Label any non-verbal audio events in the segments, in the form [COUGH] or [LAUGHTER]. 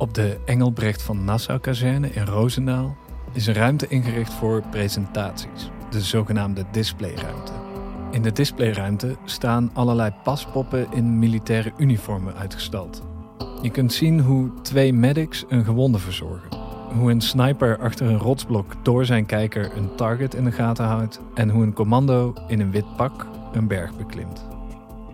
Op de Engelbrecht van Nassau-kazerne in Roosendaal is een ruimte ingericht voor presentaties, de zogenaamde displayruimte. In de displayruimte staan allerlei paspoppen in militaire uniformen uitgestald. Je kunt zien hoe twee medics een gewonde verzorgen. Hoe een sniper achter een rotsblok door zijn kijker een target in de gaten houdt. En hoe een commando in een wit pak een berg beklimt.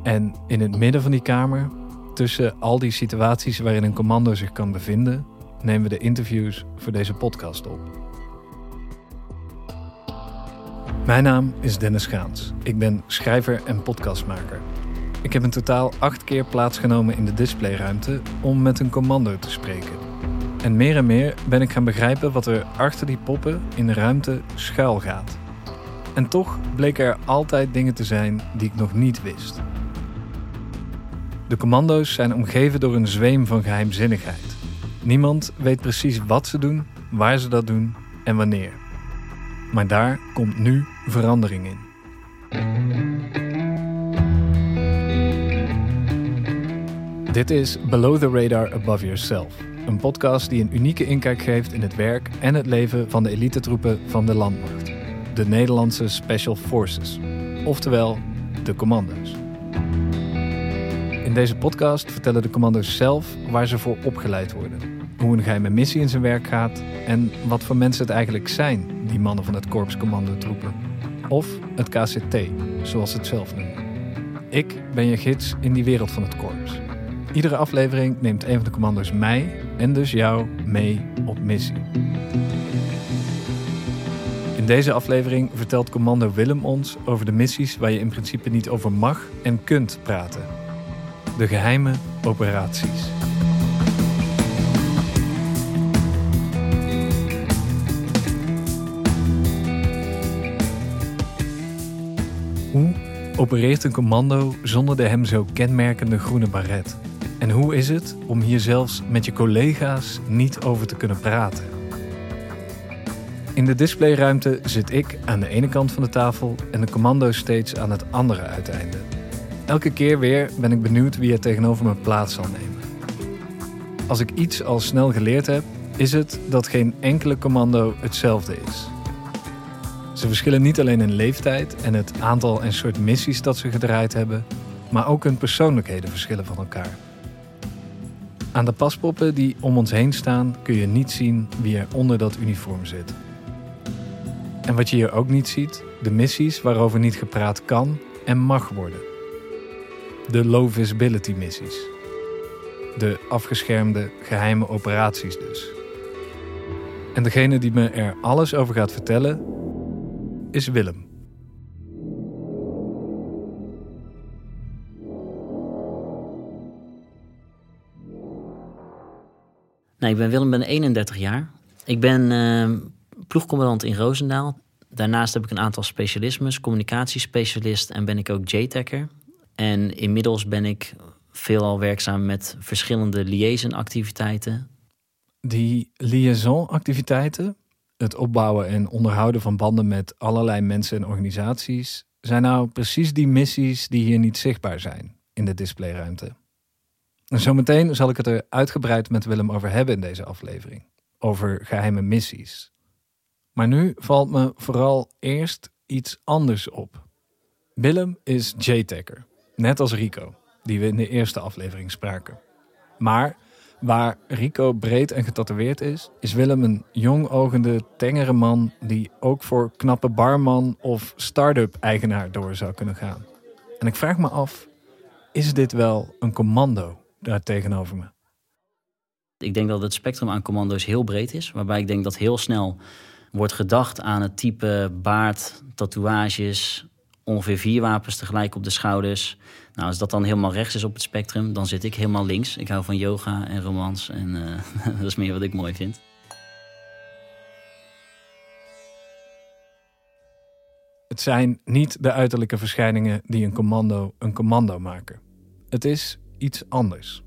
En in het midden van die kamer, tussen al die situaties waarin een commando zich kan bevinden, nemen we de interviews voor deze podcast op. Mijn naam is Dennis Gaans. Ik ben schrijver en podcastmaker. Ik heb in totaal acht keer plaatsgenomen in de displayruimte om met een commando te spreken. En meer en meer ben ik gaan begrijpen wat er achter die poppen in de ruimte schuil gaat. En toch bleken er altijd dingen te zijn die ik nog niet wist. De commando's zijn omgeven door een zweem van geheimzinnigheid. Niemand weet precies wat ze doen, waar ze dat doen en wanneer. Maar daar komt nu verandering in. Dit is Below the Radar Above Yourself, een podcast die een unieke inkijk geeft in het werk en het leven van de elitetroepen van de landmacht, de Nederlandse Special Forces, oftewel de commando's. In deze podcast vertellen de commando's zelf waar ze voor opgeleid worden, hoe een geheime missie in zijn werk gaat en wat voor mensen het eigenlijk zijn, die mannen van het Korps Commandotroepen. Of het KCT, zoals ze het zelf noemen. Ik ben je gids in die wereld van het korps. Iedere aflevering neemt een van de commando's mij en dus jou mee op missie. In deze aflevering vertelt commando Willem ons over de missies waar je in principe niet over mag en kunt praten. De geheime operaties. Hoe opereert een commando zonder de hem zo kenmerkende groene baret? En hoe is het om hier zelfs met je collega's niet over te kunnen praten? In de displayruimte zit ik aan de ene kant van de tafel en de commando steeds aan het andere uiteinde. Elke keer weer ben ik benieuwd wie er tegenover me plaats zal nemen. Als ik iets al snel geleerd heb, is het dat geen enkele commando hetzelfde is. Ze verschillen niet alleen in leeftijd en het aantal en soort missies dat ze gedraaid hebben, maar ook hun persoonlijkheden verschillen van elkaar. Aan de paspoppen die om ons heen staan kun je niet zien wie er onder dat uniform zit. En wat je hier ook niet ziet, de missies waarover niet gepraat kan en mag worden. De low visibility missies. De afgeschermde geheime operaties dus. En degene die me er alles over gaat vertellen is Willem. Nou, ik ben Willem, ben 31 jaar. Ik ben uh, ploegcommandant in Roosendaal. Daarnaast heb ik een aantal specialismes, communicatiespecialist en ben ik ook JTACker. En inmiddels ben ik veelal werkzaam met verschillende liaison-activiteiten. Die liaison-activiteiten, het opbouwen en onderhouden van banden met allerlei mensen en organisaties, zijn nou precies die missies die hier niet zichtbaar zijn in de displayruimte. En zometeen zal ik het er uitgebreid met Willem over hebben in deze aflevering. Over geheime missies. Maar nu valt me vooral eerst iets anders op. Willem is J-Tacker, net als Rico, die we in de eerste aflevering spraken. Maar waar Rico breed en getatoeëerd is, is Willem een jongogende, tengere man die ook voor knappe barman of start-up eigenaar door zou kunnen gaan. En ik vraag me af, is dit wel een commando? daar tegenover me? Ik denk dat het spectrum aan commando's heel breed is. Waarbij ik denk dat heel snel wordt gedacht aan het type baard, tatoeages, ongeveer vier wapens tegelijk op de schouders. Nou, als dat dan helemaal rechts is op het spectrum, dan zit ik helemaal links. Ik hou van yoga en romans en uh, [LAUGHS] dat is meer wat ik mooi vind. Het zijn niet de uiterlijke verschijningen die een commando een commando maken. Het is iets anders.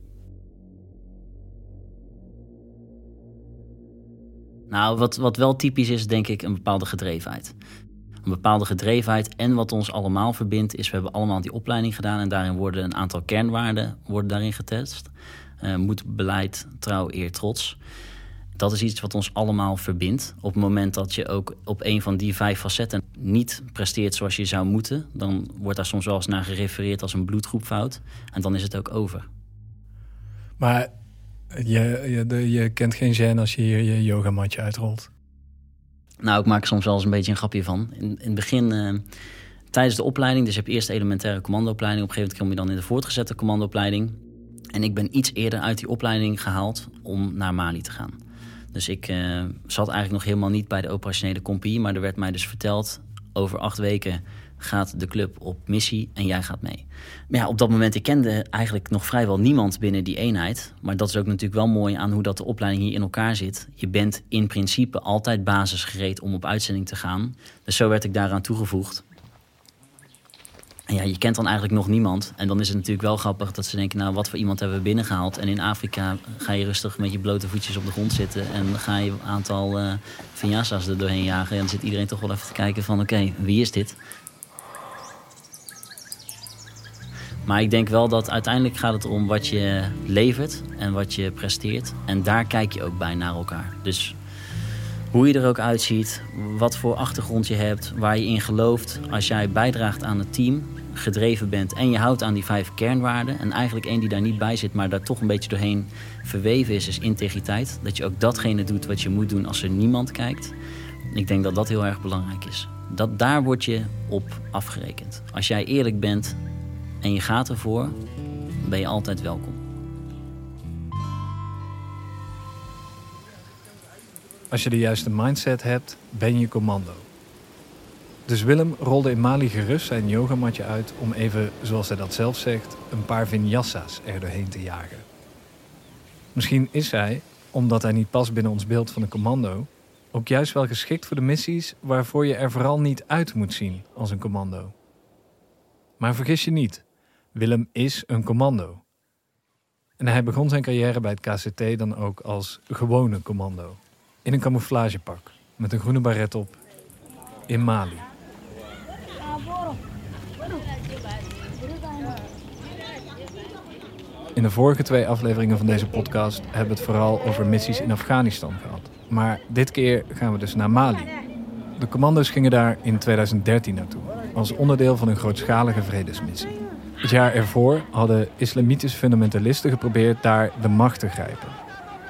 Nou, wat, wat wel typisch is, denk ik, een bepaalde gedrevenheid. Een bepaalde gedrevenheid en wat ons allemaal verbindt, is we hebben allemaal die opleiding gedaan en daarin worden een aantal kernwaarden worden daarin getest. Uh, moet beleid, trouw, eer, trots. Dat is iets wat ons allemaal verbindt. Op het moment dat je ook op een van die vijf facetten niet presteert zoals je zou moeten, dan wordt daar soms wel eens naar gerefereerd als een bloedgroepfout. En dan is het ook over. Maar je, je, je kent geen gêne als je hier je yogamatje uitrolt? Nou, ik maak er soms wel eens een beetje een grapje van. In, in het begin, uh, tijdens de opleiding, dus je eerst de elementaire commandoopleiding. Op een gegeven moment kom je dan in de voortgezette commandoopleiding. En ik ben iets eerder uit die opleiding gehaald om naar Mali te gaan. Dus ik uh, zat eigenlijk nog helemaal niet bij de operationele compie. Maar er werd mij dus verteld, over acht weken gaat de club op missie en jij gaat mee. Maar ja, op dat moment, ik kende eigenlijk nog vrijwel niemand binnen die eenheid. Maar dat is ook natuurlijk wel mooi aan hoe dat de opleiding hier in elkaar zit. Je bent in principe altijd basisgereed om op uitzending te gaan. Dus zo werd ik daaraan toegevoegd. En ja, je kent dan eigenlijk nog niemand. En dan is het natuurlijk wel grappig dat ze denken... nou, wat voor iemand hebben we binnengehaald? En in Afrika ga je rustig met je blote voetjes op de grond zitten... en ga je een aantal uh, vinyasas er doorheen jagen. En dan zit iedereen toch wel even te kijken van... oké, wie is dit? Maar ik denk wel dat uiteindelijk gaat het om wat je levert en wat je presteert. En daar kijk je ook bij naar elkaar. Dus hoe je er ook uitziet, wat voor achtergrond je hebt, waar je in gelooft. Als jij bijdraagt aan het team, gedreven bent en je houdt aan die vijf kernwaarden. En eigenlijk één die daar niet bij zit, maar daar toch een beetje doorheen verweven is, is integriteit. Dat je ook datgene doet wat je moet doen als er niemand kijkt. Ik denk dat dat heel erg belangrijk is. Dat, daar word je op afgerekend. Als jij eerlijk bent en je gaat ervoor, ben je altijd welkom. Als je de juiste mindset hebt, ben je commando. Dus Willem rolde in Mali gerust zijn yogamatje uit om even, zoals hij dat zelf zegt, een paar vinyassa's er doorheen te jagen. Misschien is hij, omdat hij niet past binnen ons beeld van een commando, ook juist wel geschikt voor de missies waarvoor je er vooral niet uit moet zien als een commando. Maar vergis je niet, Willem is een commando. En hij begon zijn carrière bij het KCT dan ook als gewone commando. In een camouflagepak, met een groene baret op, in Mali. In de vorige twee afleveringen van deze podcast hebben we het vooral over missies in Afghanistan gehad. Maar dit keer gaan we dus naar Mali. De commando's gingen daar in 2013 naartoe, als onderdeel van een grootschalige vredesmissie. Het jaar ervoor hadden islamitische fundamentalisten geprobeerd daar de macht te grijpen.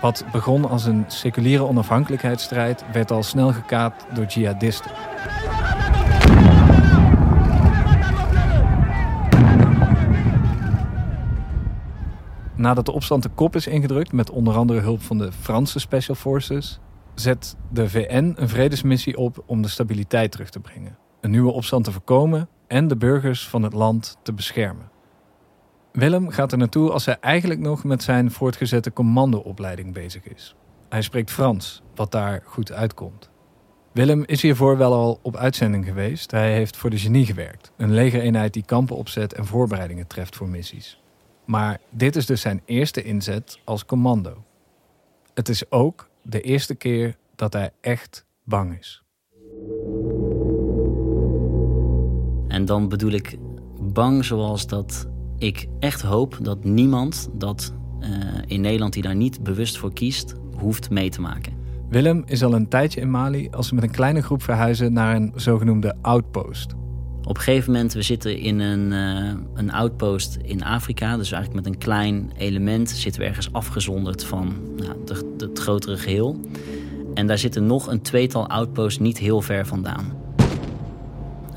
Wat begon als een seculiere onafhankelijkheidsstrijd werd al snel gekaapt door jihadisten. Nadat de opstand de kop is ingedrukt met onder andere hulp van de Franse Special Forces, zet de VN een vredesmissie op om de stabiliteit terug te brengen, een nieuwe opstand te voorkomen en de burgers van het land te beschermen. Willem gaat er naartoe als hij eigenlijk nog met zijn voortgezette commandoopleiding bezig is. Hij spreekt Frans, wat daar goed uitkomt. Willem is hiervoor wel al op uitzending geweest. Hij heeft voor de genie gewerkt, een legereenheid die kampen opzet en voorbereidingen treft voor missies. Maar dit is dus zijn eerste inzet als commando. Het is ook de eerste keer dat hij echt bang is. En dan bedoel ik bang zoals dat ik echt hoop dat niemand dat uh, in Nederland die daar niet bewust voor kiest, hoeft mee te maken. Willem is al een tijdje in Mali als ze met een kleine groep verhuizen naar een zogenoemde outpost. Op een gegeven moment, we zitten in een, uh, een outpost in Afrika. Dus eigenlijk met een klein element zitten we ergens afgezonderd van nou, het grotere geheel. En daar zitten nog een tweetal outposts niet heel ver vandaan.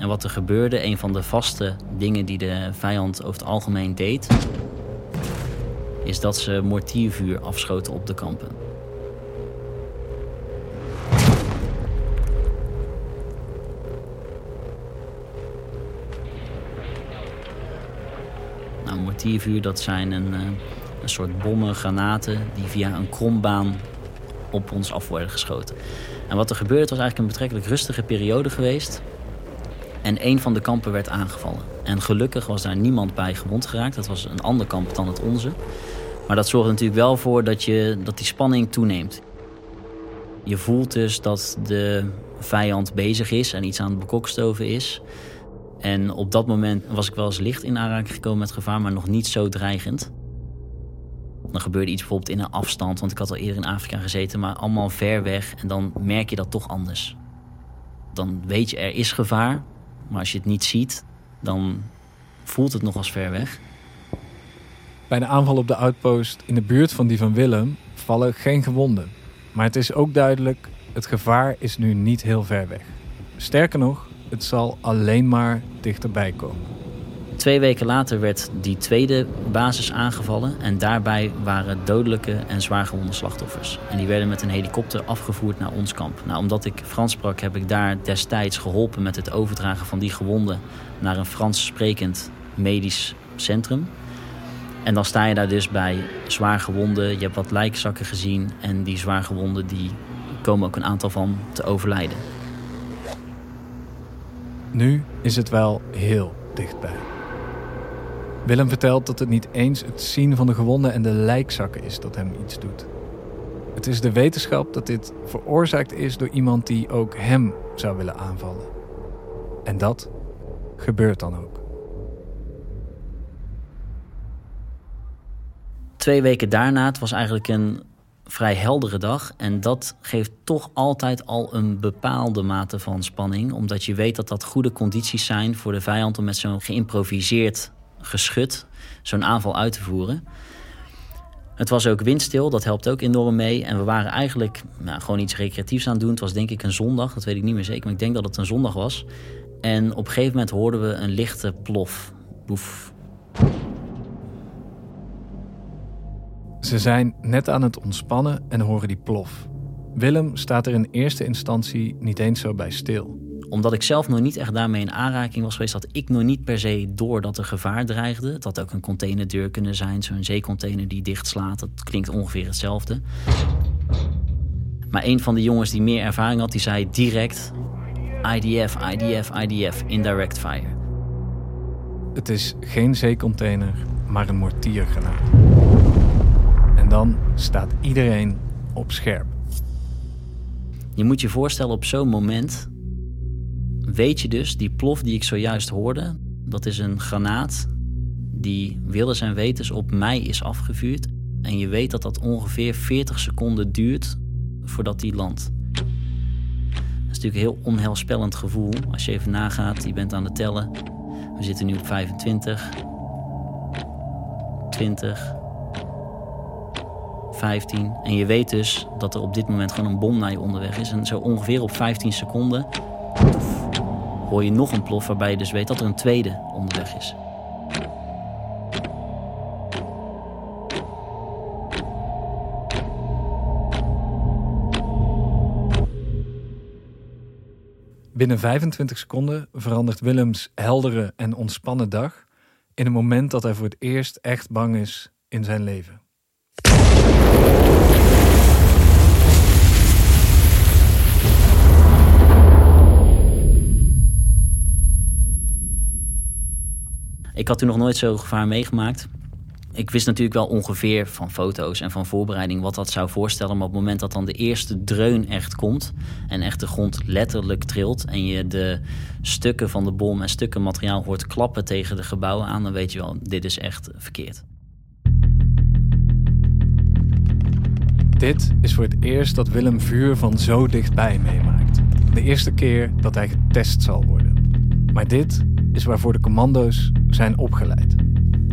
En wat er gebeurde, een van de vaste dingen die de vijand over het algemeen deed, is dat ze mortiervuur afschoten op de kampen. Nou, mortiervuur, dat zijn een, eh, een soort bommen, granaten die via een krombaan op ons af worden geschoten. En wat er gebeurde was eigenlijk een betrekkelijk rustige periode geweest. En een van de kampen werd aangevallen. En gelukkig was daar niemand bij gewond geraakt. Dat was een ander kamp dan het onze. Maar dat zorgt natuurlijk wel voor dat, je, dat die spanning toeneemt. Je voelt dus dat de vijand bezig is en iets aan het bekokstoven is. En op dat moment was ik wel eens licht in aanraking gekomen met gevaar, maar nog niet zo dreigend. Dan gebeurde iets bijvoorbeeld in een afstand, want ik had al eerder in Afrika gezeten, maar allemaal ver weg. En dan merk je dat toch anders. Dan weet je, er is gevaar, maar als je het niet ziet, dan voelt het nog als ver weg. Bij de aanval op de outpost in de buurt van die van Willem vallen geen gewonden. Maar het is ook duidelijk, het gevaar is nu niet heel ver weg. Sterker nog, het zal alleen maar dichterbij komen. Twee weken later werd die tweede basis aangevallen en daarbij waren dodelijke en zwaargewonde slachtoffers. En die werden met een helikopter afgevoerd naar ons kamp. Nou, omdat ik Frans sprak, heb ik daar destijds geholpen met het overdragen van die gewonden naar een Frans sprekend medisch centrum. En dan sta je daar dus bij zwaargewonden, je hebt wat lijkzakken gezien en die zwaargewonden die komen ook een aantal van te overlijden. Nu is het wel heel dichtbij. Willem vertelt dat het niet eens het zien van de gewonden en de lijkzakken is dat hem iets doet. Het is de wetenschap dat dit veroorzaakt is door iemand die ook hem zou willen aanvallen. En dat gebeurt dan ook. Twee weken daarna, het was eigenlijk een vrij heldere dag. En dat geeft toch altijd al een bepaalde mate van spanning. Omdat je weet dat dat goede condities zijn voor de vijand om met zo'n geïmproviseerd geschut zo'n aanval uit te voeren. Het was ook windstil, dat helpt ook enorm mee. En we waren eigenlijk nou, gewoon iets recreatiefs aan het doen. Het was denk ik een zondag, dat weet ik niet meer zeker, maar ik denk dat het een zondag was. En op een gegeven moment hoorden we een lichte plof. Boef. Ze zijn net aan het ontspannen en horen die plof. Willem staat er in eerste instantie niet eens zo bij stil. Omdat ik zelf nog niet echt daarmee in aanraking was geweest, had ik nog niet per se door dat er gevaar dreigde. Het had ook een containerdeur kunnen zijn, zo'n zeecontainer die dichtslaat. Dat klinkt ongeveer hetzelfde. Maar een van de jongens die meer ervaring had, die zei direct: IDF, IDF, IDF, indirect fire. Het is geen zeecontainer, maar een mortiergranaat. En dan staat iedereen op scherp. Je moet je voorstellen, op zo'n moment weet je dus, die plof die ik zojuist hoorde, dat is een granaat die willens en wetens op mij is afgevuurd. En je weet dat dat ongeveer 40 seconden duurt voordat die landt. Dat is natuurlijk een heel onheilspellend gevoel als je even nagaat, je bent aan het tellen. We zitten nu op 25, 20, 15. En je weet dus dat er op dit moment gewoon een bom naar je onderweg is. En zo ongeveer op 15 seconden hoor je nog een plof waarbij je dus weet dat er een tweede onderweg is. Binnen 25 seconden verandert Willems heldere en ontspannen dag in een moment dat hij voor het eerst echt bang is in zijn leven. Ik had toen nog nooit zo'n gevaar meegemaakt. Ik wist natuurlijk wel ongeveer van foto's en van voorbereiding wat dat zou voorstellen. Maar op het moment dat dan de eerste dreun echt komt en echt de grond letterlijk trilt en je de stukken van de bom en stukken materiaal hoort klappen tegen de gebouwen aan, dan weet je wel, dit is echt verkeerd. Dit is voor het eerst dat Willem vuur van zo dichtbij meemaakt. De eerste keer dat hij getest zal worden. Maar dit is waarvoor de commando's zijn opgeleid.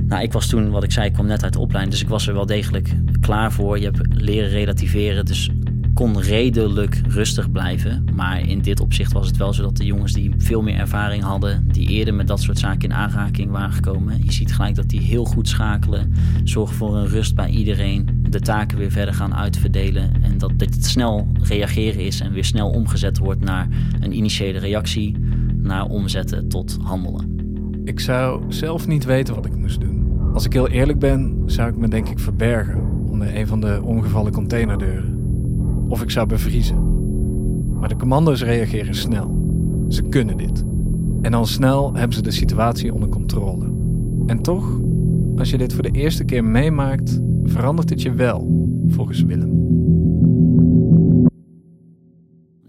Nou, ik was toen, wat ik zei, ik kwam net uit de opleiding, dus ik was er wel degelijk klaar voor. Je hebt leren relativeren, dus kon redelijk rustig blijven. Maar in dit opzicht was het wel zo dat de jongens die veel meer ervaring hadden, die eerder met dat soort zaken in aanraking waren gekomen, je ziet gelijk dat die heel goed schakelen, zorgen voor een rust bij iedereen, de taken weer verder gaan uitverdelen en dat, het snel reageren is en weer snel omgezet wordt naar een initiële reactie, naar omzetten tot handelen. Ik zou zelf niet weten wat ik moest doen. Als ik heel eerlijk ben, zou ik me denk ik verbergen onder een van de omgevallen containerdeuren. Of ik zou bevriezen. Maar de commando's reageren snel. Ze kunnen dit. En al snel hebben ze de situatie onder controle. En toch, als je dit voor de eerste keer meemaakt, verandert het je wel, volgens Willem.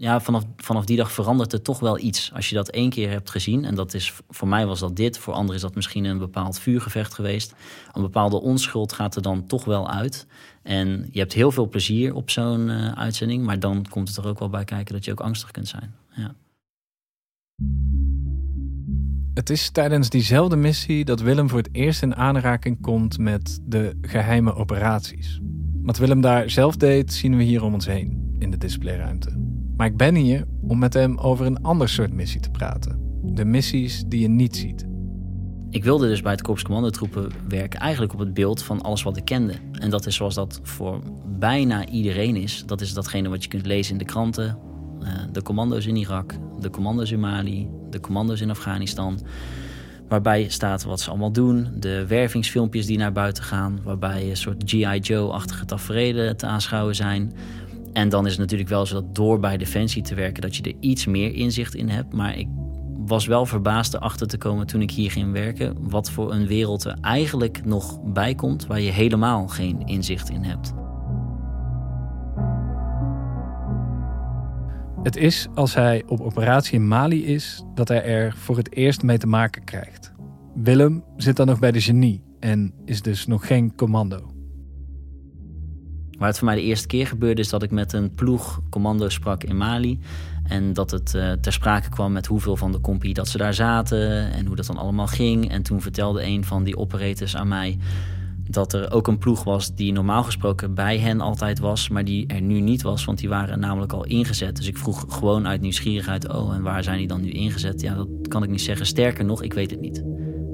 Ja, vanaf, vanaf die dag verandert er toch wel iets. Als je dat één keer hebt gezien, en dat is voor mij was dat dit, voor anderen is dat misschien een bepaald vuurgevecht geweest. Een bepaalde onschuld gaat er dan toch wel uit. En je hebt heel veel plezier op zo'n uh, uitzending, maar dan komt het er ook wel bij kijken dat je ook angstig kunt zijn. Ja. Het is tijdens diezelfde missie dat Willem voor het eerst in aanraking komt met de geheime operaties. Wat Willem daar zelf deed, zien we hier om ons heen in de displayruimte. Maar ik ben hier om met hem over een ander soort missie te praten. De missies die je niet ziet. Ik wilde dus bij het Korps Commandotroepen werken eigenlijk op het beeld van alles wat ik kende. En dat is zoals dat voor bijna iedereen is. Dat is datgene wat je kunt lezen in de kranten. Eh, de commando's in Irak, de commando's in Mali, de commando's in Afghanistan. Waarbij staat wat ze allemaal doen. De wervingsfilmpjes die naar buiten gaan. Waarbij een soort G.I. Joe-achtige tafereelen te aanschouwen zijn. En dan is het natuurlijk wel zo dat door bij Defensie te werken... dat je er iets meer inzicht in hebt. Maar ik was wel verbaasd erachter te komen toen ik hier ging werken... wat voor een wereld er eigenlijk nog bij komt... waar je helemaal geen inzicht in hebt. Het is als hij op operatie in Mali is dat hij er voor het eerst mee te maken krijgt. Willem zit dan nog bij de genie en is dus nog geen commando. Waar het voor mij de eerste keer gebeurde is dat ik met een ploeg commando sprak in Mali. En dat het uh, ter sprake kwam met hoeveel van de compie dat ze daar zaten en hoe dat dan allemaal ging. En toen vertelde een van die operators aan mij dat er ook een ploeg was die normaal gesproken bij hen altijd was, maar die er nu niet was, want die waren namelijk al ingezet. Dus ik vroeg gewoon uit nieuwsgierigheid, oh, en waar zijn die dan nu ingezet? Ja, dat kan ik niet zeggen. Sterker nog, ik weet het niet.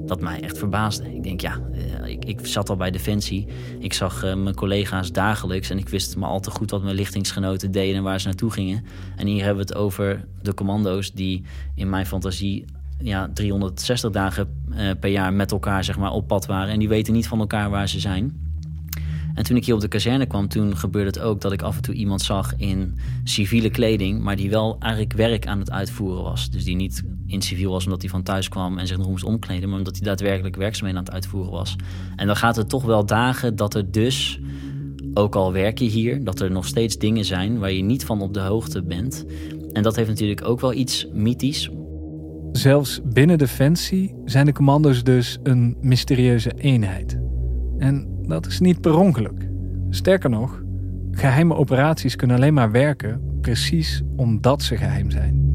Dat mij echt verbaasde. Ik denk, ja, eh, ik, zat al bij Defensie. Ik zag uh, mijn collega's dagelijks en ik wist maar al te goed wat mijn lichtingsgenoten deden en waar ze naartoe gingen. En hier hebben we het over de commando's die in mijn fantasie ja, 360 dagen uh, per jaar met elkaar zeg maar, op pad waren. En die weten niet van elkaar waar ze zijn. En toen ik hier op de kazerne kwam, toen gebeurde het ook dat ik af en toe iemand zag in civiele kleding, maar die wel eigenlijk werk aan het uitvoeren was. Dus die niet in civiel was omdat hij van thuis kwam en zich nog moest omkleden, maar omdat hij daadwerkelijk werkzaamheden aan het uitvoeren was. En dan gaat het toch wel dagen dat er dus, ook al werk je hier, dat er nog steeds dingen zijn waar je niet van op de hoogte bent. En dat heeft natuurlijk ook wel iets mythisch, Zelfs binnen Defensie zijn de commando's dus een mysterieuze eenheid. En dat is niet per ongeluk. Sterker nog, geheime operaties kunnen alleen maar werken precies omdat ze geheim zijn.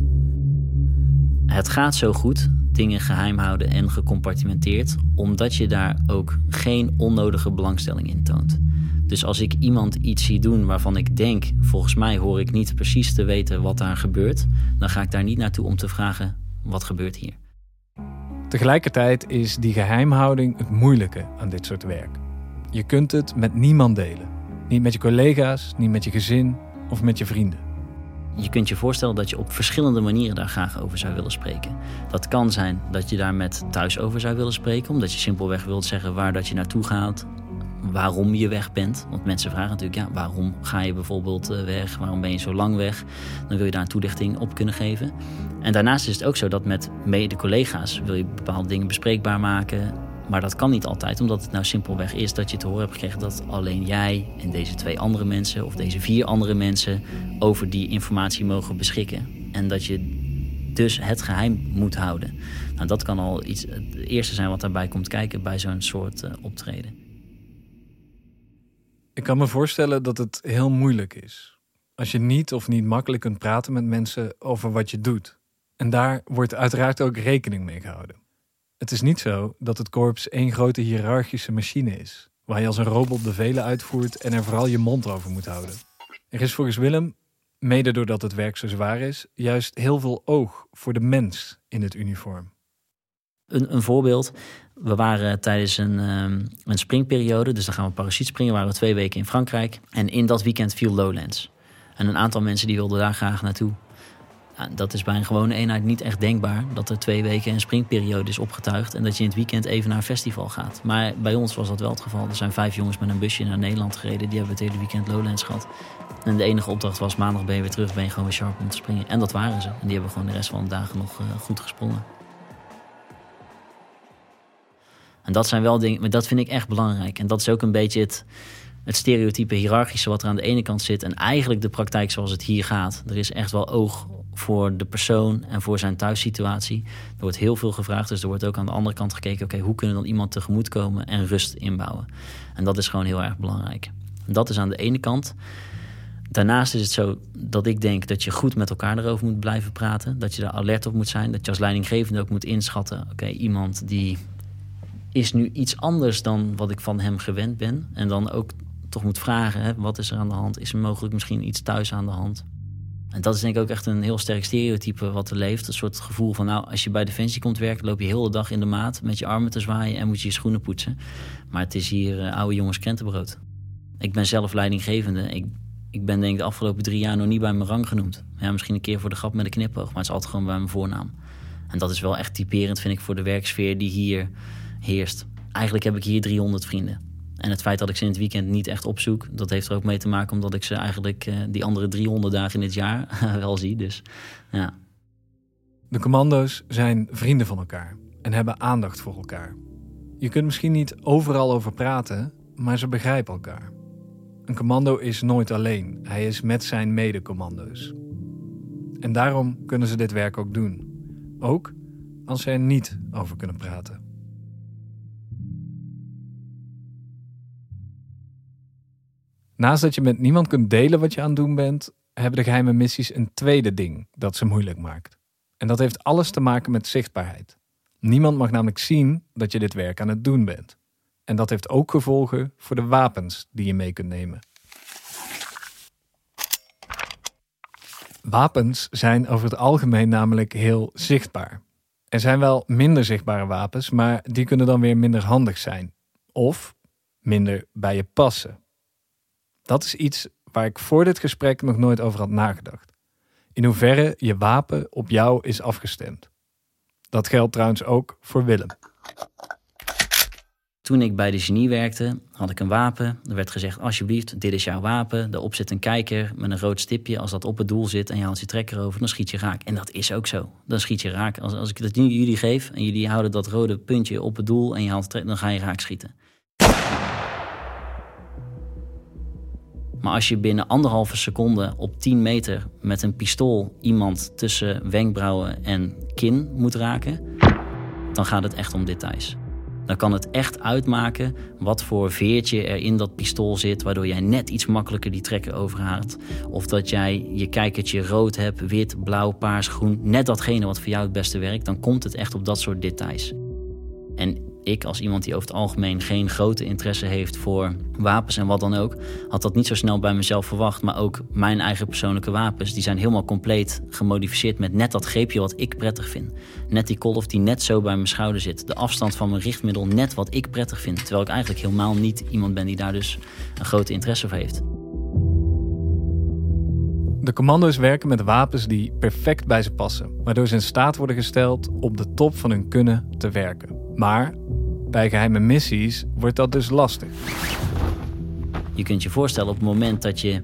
Het gaat zo goed, dingen geheim houden en gecompartimenteerd, omdat je daar ook geen onnodige belangstelling in toont. Dus als ik iemand iets zie doen waarvan ik denk, volgens mij hoor ik niet precies te weten wat daar gebeurt, dan ga ik daar niet naartoe om te vragen wat gebeurt hier? Tegelijkertijd is die geheimhouding het moeilijke aan dit soort werk. Je kunt het met niemand delen. Niet met je collega's, niet met je gezin of met je vrienden. Je kunt je voorstellen dat je op verschillende manieren daar graag over zou willen spreken. Dat kan zijn dat je daar met thuis over zou willen spreken, omdat je simpelweg wilt zeggen waar dat je naartoe gaat, waarom je weg bent. Want mensen vragen natuurlijk, ja, waarom ga je bijvoorbeeld eh, weg? Waarom ben je zo lang weg? Dan wil je daar een toelichting op kunnen geven. En daarnaast is het ook zo dat met mede-collega's wil je bepaalde dingen bespreekbaar maken. Maar dat kan niet altijd, omdat het nou simpelweg is dat je te horen hebt gekregen dat alleen jij en deze twee andere mensen of deze vier andere mensen over die informatie mogen beschikken. En dat je dus het geheim moet houden. Nou, dat kan al iets, het eerste zijn wat daarbij komt kijken bij zo'n soort uh, optreden. Ik kan me voorstellen dat het heel moeilijk is. Als je niet of niet makkelijk kunt praten met mensen over wat je doet. En daar wordt uiteraard ook rekening mee gehouden. Het is niet zo dat het korps één grote hiërarchische machine is, waar je als een robot bevelen uitvoert en er vooral je mond over moet houden. Er is volgens Willem, mede doordat het werk zo zwaar is, juist heel veel oog voor de mens in het uniform. Een, een voorbeeld. We waren tijdens een, um, een springperiode, dus dan gaan we parachute springen, waren we twee weken in Frankrijk. En in dat weekend viel Lowlands. En een aantal mensen die wilden daar graag naartoe. Dat is bij een gewone eenheid niet echt denkbaar. Dat er twee weken een springperiode is opgetuigd. En dat je in het weekend even naar een festival gaat. Maar bij ons was dat wel het geval. Er zijn vijf jongens met een busje naar Nederland gereden. Die hebben het hele weekend Lowlands gehad. En de enige opdracht was maandag ben je weer terug. Ben je gewoon weer sharp om te springen. En dat waren ze. En die hebben gewoon de rest van de dagen nog uh, goed gesprongen. En dat zijn wel dingen, maar dat vind ik echt belangrijk. En dat is ook een beetje het, het stereotype hiërarchische wat er aan de ene kant zit en eigenlijk de praktijk zoals het hier gaat. Er is echt wel oog voor de persoon en voor zijn thuissituatie. Er wordt heel veel gevraagd, dus er wordt ook aan de andere kant gekeken: oké, hoe kunnen dan iemand tegemoetkomen en rust inbouwen? En dat is gewoon heel erg belangrijk. Dat is aan de ene kant. Daarnaast is het zo dat ik denk dat je goed met elkaar erover moet blijven praten. Dat je daar alert op moet zijn. Dat je als leidinggevende ook moet inschatten: oké, iemand die is nu iets anders dan wat ik van hem gewend ben. En dan ook toch moet vragen: hè, wat is er aan de hand? Is er mogelijk misschien iets thuis aan de hand? En dat is denk ik ook echt een heel sterk stereotype wat er leeft. Een soort gevoel van, nou, als je bij Defensie komt werken... loop je heel de dag in de maat met je armen te zwaaien... en moet je je schoenen poetsen. Maar het is hier uh, oude jongens krentenbrood. Ik ben zelf leidinggevende. Ik, ik ben denk ik de afgelopen drie jaar nog niet bij mijn rang genoemd. Ja, misschien een keer voor de grap met een knipoog... maar het is altijd gewoon bij mijn voornaam. En dat is wel echt typerend, vind ik, voor de werksfeer die hier heerst. Eigenlijk heb ik hier 300 vrienden. En het feit dat ik ze in het weekend niet echt opzoek, dat heeft er ook mee te maken omdat ik ze eigenlijk uh, die andere 300 dagen in het jaar [LAUGHS] wel zie. Dus ja. De commando's zijn vrienden van elkaar en hebben aandacht voor elkaar. Je kunt misschien niet overal over praten, maar ze begrijpen elkaar. Een commando is nooit alleen, hij is met zijn medecommando's. En daarom kunnen ze dit werk ook doen. Ook als ze er niet over kunnen praten. Naast dat je met niemand kunt delen wat je aan het doen bent, hebben de geheime missies een tweede ding dat ze moeilijk maakt. En dat heeft alles te maken met zichtbaarheid. Niemand mag namelijk zien dat je dit werk aan het doen bent. En dat heeft ook gevolgen voor de wapens die je mee kunt nemen. Wapens zijn over het algemeen namelijk heel zichtbaar. Er zijn wel minder zichtbare wapens, maar die kunnen dan weer minder handig zijn. Of minder bij je passen. Dat is iets waar ik voor dit gesprek nog nooit over had nagedacht. In hoeverre je wapen op jou is afgestemd. Dat geldt trouwens ook voor Willem. Toen ik bij de genie werkte, had ik een wapen. Er werd gezegd, alsjeblieft, dit is jouw wapen. Daarop zit een kijker met een rood stipje. Als dat op het doel zit en je haalt je trekker over, dan schiet je raak. En dat is ook zo. Dan schiet je raak. Als, als ik dat nu jullie geef en jullie houden dat rode puntje op het doel en je haalt het dan ga je raak schieten. Maar als je binnen anderhalve seconde op 10 meter met een pistool iemand tussen wenkbrauwen en kin moet raken, dan gaat het echt om details. Dan kan het echt uitmaken wat voor veertje er in dat pistool zit, waardoor jij net iets makkelijker die trekker overhaalt. Of dat jij je kijkertje rood hebt, wit, blauw, paars, groen. Net datgene wat voor jou het beste werkt, dan komt het echt op dat soort details. En ik als iemand die over het algemeen geen grote interesse heeft voor wapens en wat dan ook, had dat niet zo snel bij mezelf verwacht. Maar ook mijn eigen persoonlijke wapens, die zijn helemaal compleet gemodificeerd met net dat greepje wat ik prettig vind. Net die kolf die net zo bij mijn schouder zit. De afstand van mijn richtmiddel net wat ik prettig vind. Terwijl ik eigenlijk helemaal niet iemand ben die daar dus een grote interesse voor heeft. De commando's werken met wapens die perfect bij ze passen, waardoor ze in staat worden gesteld op de top van hun kunnen te werken. Maar bij geheime missies wordt dat dus lastig. Je kunt je voorstellen op het moment dat je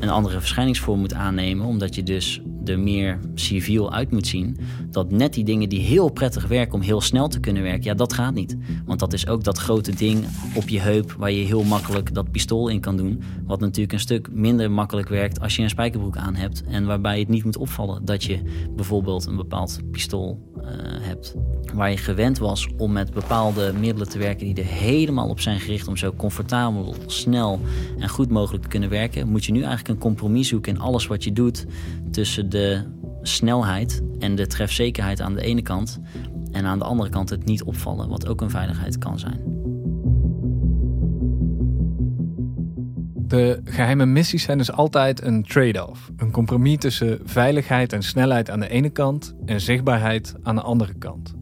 een andere verschijningsvorm moet aannemen, omdat je dus er meer civiel uit moet zien. Dat net die dingen die heel prettig werken om heel snel te kunnen werken, ja, dat gaat niet. Want dat is ook dat grote ding op je heup waar je heel makkelijk dat pistool in kan doen. Wat natuurlijk een stuk minder makkelijk werkt als je een spijkerbroek aan hebt. En waarbij het niet moet opvallen dat je bijvoorbeeld een bepaald pistool uh, hebt. Waar je gewend was om met bepaalde middelen te werken die er helemaal op zijn gericht om zo comfortabel, snel en goed mogelijk te kunnen werken, moet je nu eigenlijk een compromis zoeken in alles wat je doet tussen de snelheid en de trefzekerheid aan de ene kant en aan de andere kant het niet opvallen, wat ook een veiligheid kan zijn. De geheime missies zijn dus altijd een trade-off. Een compromis tussen veiligheid en snelheid aan de ene kant en zichtbaarheid aan de andere kant.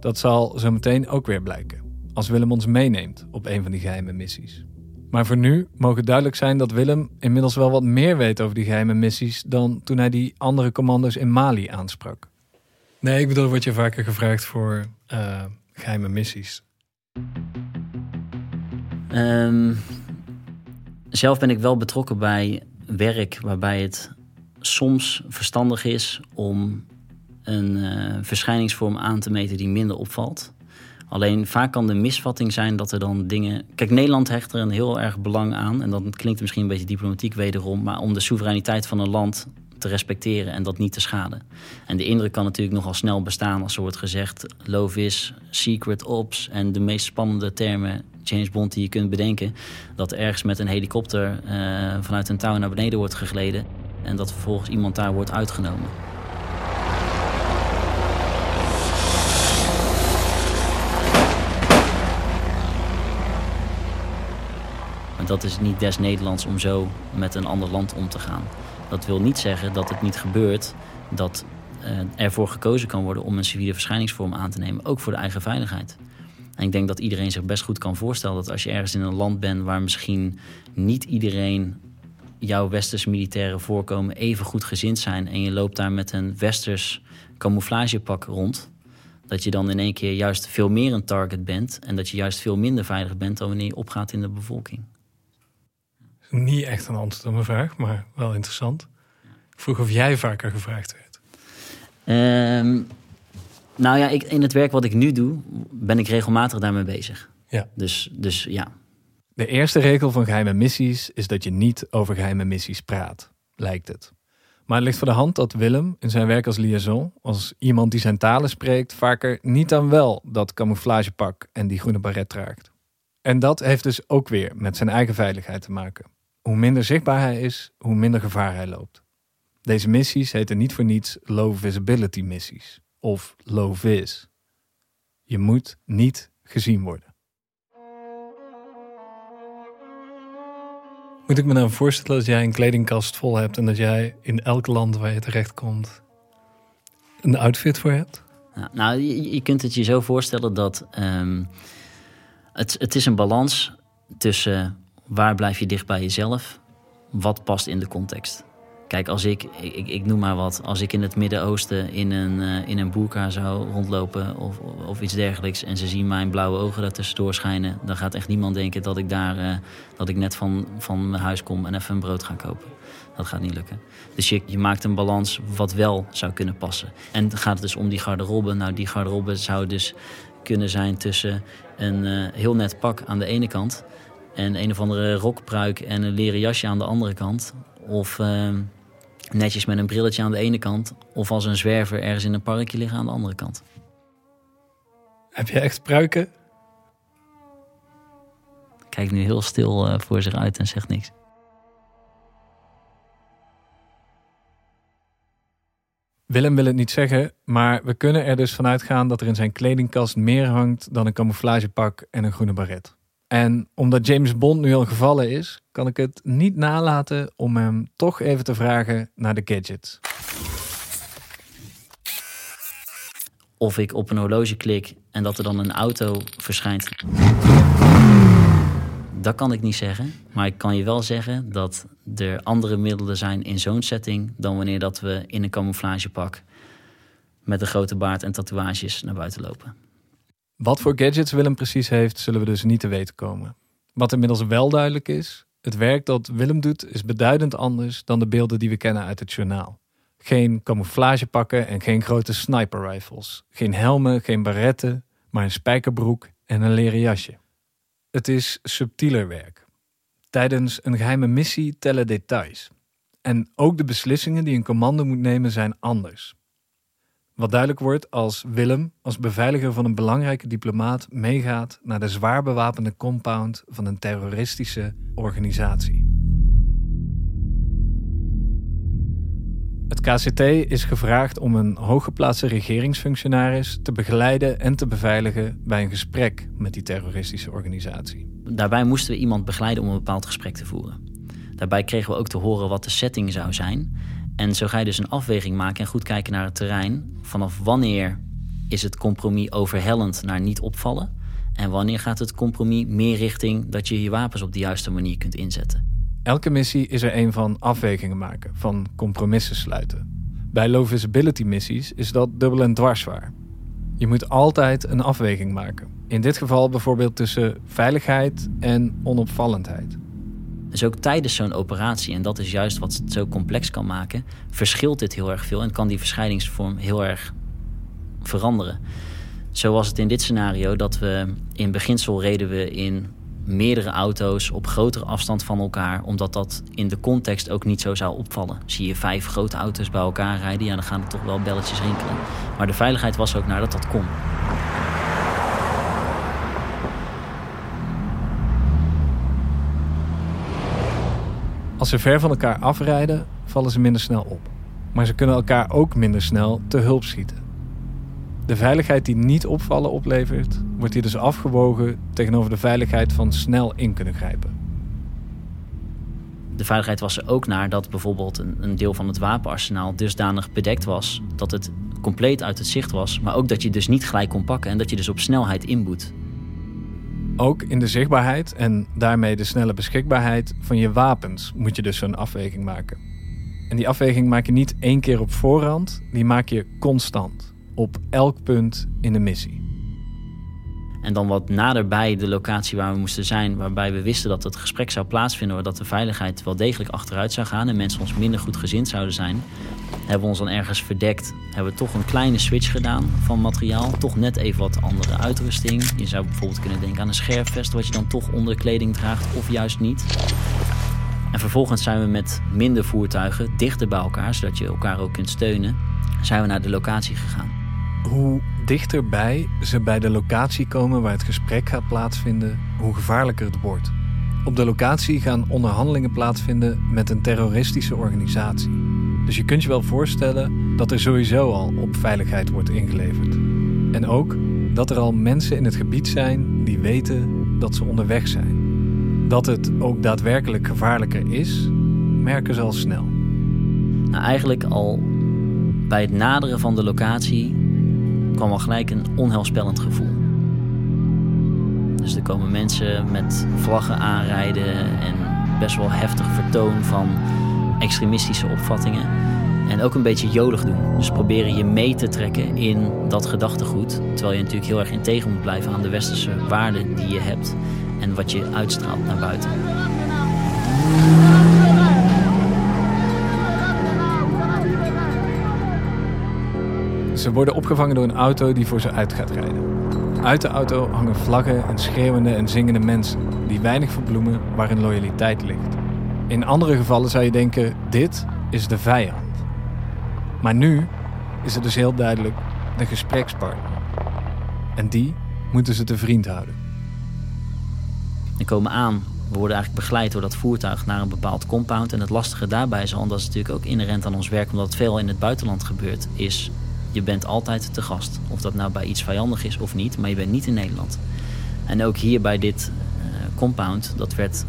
Dat zal zo meteen ook weer blijken, als Willem ons meeneemt op een van die geheime missies. Maar voor nu mogen duidelijk zijn dat Willem inmiddels wel wat meer weet over die geheime missies dan toen hij die andere commando's in Mali aansprak. Nee, ik bedoel, word je vaker gevraagd voor uh, geheime missies? Um, zelf ben ik wel betrokken bij werk waarbij het soms verstandig is om een uh, verschijningsvorm aan te meten die minder opvalt Alleen vaak kan de misvatting zijn dat er dan dingen. Kijk, Nederland hecht er een heel erg belang aan. En dat klinkt misschien een beetje diplomatiek wederom. Maar om de soevereiniteit van een land te respecteren en dat niet te schaden. En de indruk kan natuurlijk nogal snel bestaan als er wordt gezegd: Lovis, Secret Ops en de meest spannende termen James Bond die je kunt bedenken. Dat ergens met een helikopter uh, vanuit een touw naar beneden wordt gegleden. En dat vervolgens iemand daar wordt uitgenomen. Dat is niet des Nederlands om zo met een ander land om te gaan. Dat wil niet zeggen dat het niet gebeurt dat uh, ervoor gekozen kan worden om een civiele verschijningsvorm aan te nemen, ook voor de eigen veiligheid. En ik denk dat iedereen zich best goed kan voorstellen dat als je ergens in een land bent waar misschien niet iedereen jouw westers militaire voorkomen even goed gezind zijn en je loopt daar met een westers camouflagepak rond, dat je dan in één keer juist veel meer een target bent en dat je juist veel minder veilig bent dan wanneer je opgaat in de bevolking. Niet echt een antwoord op mijn vraag, maar wel interessant. Ik vroeg of jij vaker gevraagd werd. Um, nou ja, ik, in het werk wat ik nu doe, ben ik regelmatig daarmee bezig. Ja. Dus, dus ja. De eerste regel van geheime missies is dat je niet over geheime missies praat, lijkt het. Maar het ligt voor de hand dat Willem in zijn werk als liaison, als iemand die zijn talen spreekt, vaker niet dan wel dat camouflagepak en die groene baret draagt. En dat heeft dus ook weer met zijn eigen veiligheid te maken. Hoe minder zichtbaar hij is, hoe minder gevaar hij loopt. Deze missies heten niet voor niets low visibility missies of low vis. Je moet niet gezien worden. Moet ik me nou voorstellen dat jij een kledingkast vol hebt en dat jij in elk land waar je terechtkomt een outfit voor hebt? nou, je, je, kunt het je zo voorstellen dat um, het, het is een balans tussen waar blijf je dicht bij jezelf, wat past in de context. Kijk, als ik, ik, ik noem maar wat, als ik in het Midden-Oosten in een, uh, in een boerka zou rondlopen of, of iets dergelijks en ze zien mijn blauwe ogen daar tussendoor schijnen, dan gaat echt niemand denken dat ik daar, uh, dat ik net van, van mijn huis kom en even een brood ga kopen. Dat gaat niet lukken. Dus je, je maakt een balans wat wel zou kunnen passen. En gaat het dus om die garderobe. Nou, die garderobe zou dus kunnen zijn tussen een uh, heel net pak aan de ene kant en een of andere rokpruik en een leren jasje aan de andere kant. Of ehm, netjes met een brilletje aan de ene kant. Of als een zwerver ergens in een parkje liggen aan de andere kant. Heb je echt pruiken? Kijkt nu heel stil uh, voor zich uit en zegt niks. Willem wil het niet zeggen, maar we kunnen er dus vanuit gaan dat er in zijn kledingkast meer hangt dan een camouflagepak en een groene baret. En omdat James Bond nu al gevallen is, kan ik het niet nalaten om hem toch even te vragen naar de gadgets. Of ik op een horloge klik en dat er dan een auto verschijnt. Dat kan ik niet zeggen. Maar ik kan je wel zeggen dat er andere middelen zijn in zo'n setting dan wanneer dat we in een camouflagepak met een grote baard en tatoeages naar buiten lopen. Wat voor gadgets Willem precies heeft, zullen we dus niet te weten komen. Wat inmiddels wel duidelijk is, het werk dat Willem doet is beduidend anders dan de beelden die we kennen uit het journaal. Geen camouflagepakken en geen grote sniper rifles. Geen helmen, geen baretten, maar een spijkerbroek en een leren jasje. Het is subtieler werk. Tijdens een geheime missie tellen details. En ook de beslissingen die een commando moet nemen zijn anders. Wat duidelijk wordt als Willem, als beveiliger van een belangrijke diplomaat, meegaat naar de zwaar bewapende compound van een terroristische organisatie. Het KCT is gevraagd om een hooggeplaatste regeringsfunctionaris te begeleiden en te beveiligen bij een gesprek met die terroristische organisatie. Daarbij moesten we iemand begeleiden om een bepaald gesprek te voeren. Daarbij kregen we ook te horen wat de setting zou zijn en zo ga je dus een afweging maken en goed kijken naar het terrein. Vanaf wanneer is het compromis overhellend naar niet opvallen? En wanneer gaat het compromis meer richting dat je je wapens op de juiste manier kunt inzetten? Elke missie is er een van afwegingen maken, van compromissen sluiten. Bij low visibility missies is dat dubbel en dwars waar. Je moet altijd een afweging maken. In dit geval bijvoorbeeld tussen veiligheid en onopvallendheid. Dus ook tijdens zo'n operatie, en dat is juist wat het zo complex kan maken, verschilt dit heel erg veel en kan die verschijningsvorm heel erg veranderen. Zo was het in dit scenario dat we in beginsel reden we in meerdere auto's op grotere afstand van elkaar, omdat dat in de context ook niet zo zou opvallen. Zie je vijf grote auto's bij elkaar rijden, ja, dan gaan er toch wel belletjes rinkelen. Maar de veiligheid was ook naar dat dat kon. Als ze ver van elkaar afrijden, vallen ze minder snel op. Maar ze kunnen elkaar ook minder snel te hulp schieten. De veiligheid die niet opvallen oplevert, wordt hier dus afgewogen tegenover de veiligheid van snel in kunnen grijpen. De veiligheid was er ook naar dat bijvoorbeeld een, deel van het wapenarsenaal dusdanig bedekt was dat het compleet uit het zicht was, maar ook dat je dus niet gelijk kon pakken en dat je dus op snelheid inboet. Ook in de zichtbaarheid en daarmee de snelle beschikbaarheid van je wapens moet je dus zo'n afweging maken. En die afweging maak je niet één keer op voorhand, die maak je constant, op elk punt in de missie. En dan wat naderbij de locatie waar we moesten zijn, waarbij we wisten dat het gesprek zou plaatsvinden, dat de veiligheid wel degelijk achteruit zou gaan en mensen ons minder goed gezind zouden zijn, hebben we ons dan ergens verdekt. Hebben we toch een kleine switch gedaan van materiaal. Toch net even wat andere uitrusting. Je zou bijvoorbeeld kunnen denken aan een scherfvest, wat je dan toch onder kleding draagt, of juist niet. En vervolgens zijn we met minder voertuigen dichter bij elkaar, zodat je elkaar ook kunt steunen, zijn we naar de locatie gegaan. Hoe dichterbij ze bij de locatie komen waar het gesprek gaat plaatsvinden, hoe gevaarlijker het wordt. Op de locatie gaan onderhandelingen plaatsvinden met een terroristische organisatie. Dus je kunt je wel voorstellen dat er sowieso al op veiligheid wordt ingeleverd. En ook dat er al mensen in het gebied zijn die weten dat ze onderweg zijn. Dat het ook daadwerkelijk gevaarlijker is, merken ze al snel. Nou, eigenlijk al bij het naderen van de locatie kwam al gelijk een onheilspellend gevoel. Dus er komen mensen met vlaggen aanrijden en best wel heftig vertoon van extremistische opvattingen. En ook een beetje jolig doen. Dus proberen je mee te trekken in dat gedachtegoed. Terwijl je natuurlijk heel erg integer moet blijven aan de westerse waarden die je hebt. En wat je uitstraalt naar buiten. Ze worden opgevangen door een auto die voor ze uit gaat rijden. Uit de auto hangen vlaggen en schreeuwende en zingende mensen die weinig verbloemen waar hun loyaliteit ligt. In andere gevallen zou je denken: dit is de vijand. Maar nu is het dus heel duidelijk de gesprekspartner. En die moeten ze te vriend houden. We komen aan, we worden eigenlijk begeleid door dat voertuig naar een bepaald compound. En het lastige daarbij is al, en dat is natuurlijk ook inherent aan ons werk, omdat het veel in het buitenland gebeurt, is je bent altijd te gast. Of dat nou bij iets vijandig is of niet, maar je bent niet in Nederland. En ook hier bij dit uh, compound, dat werd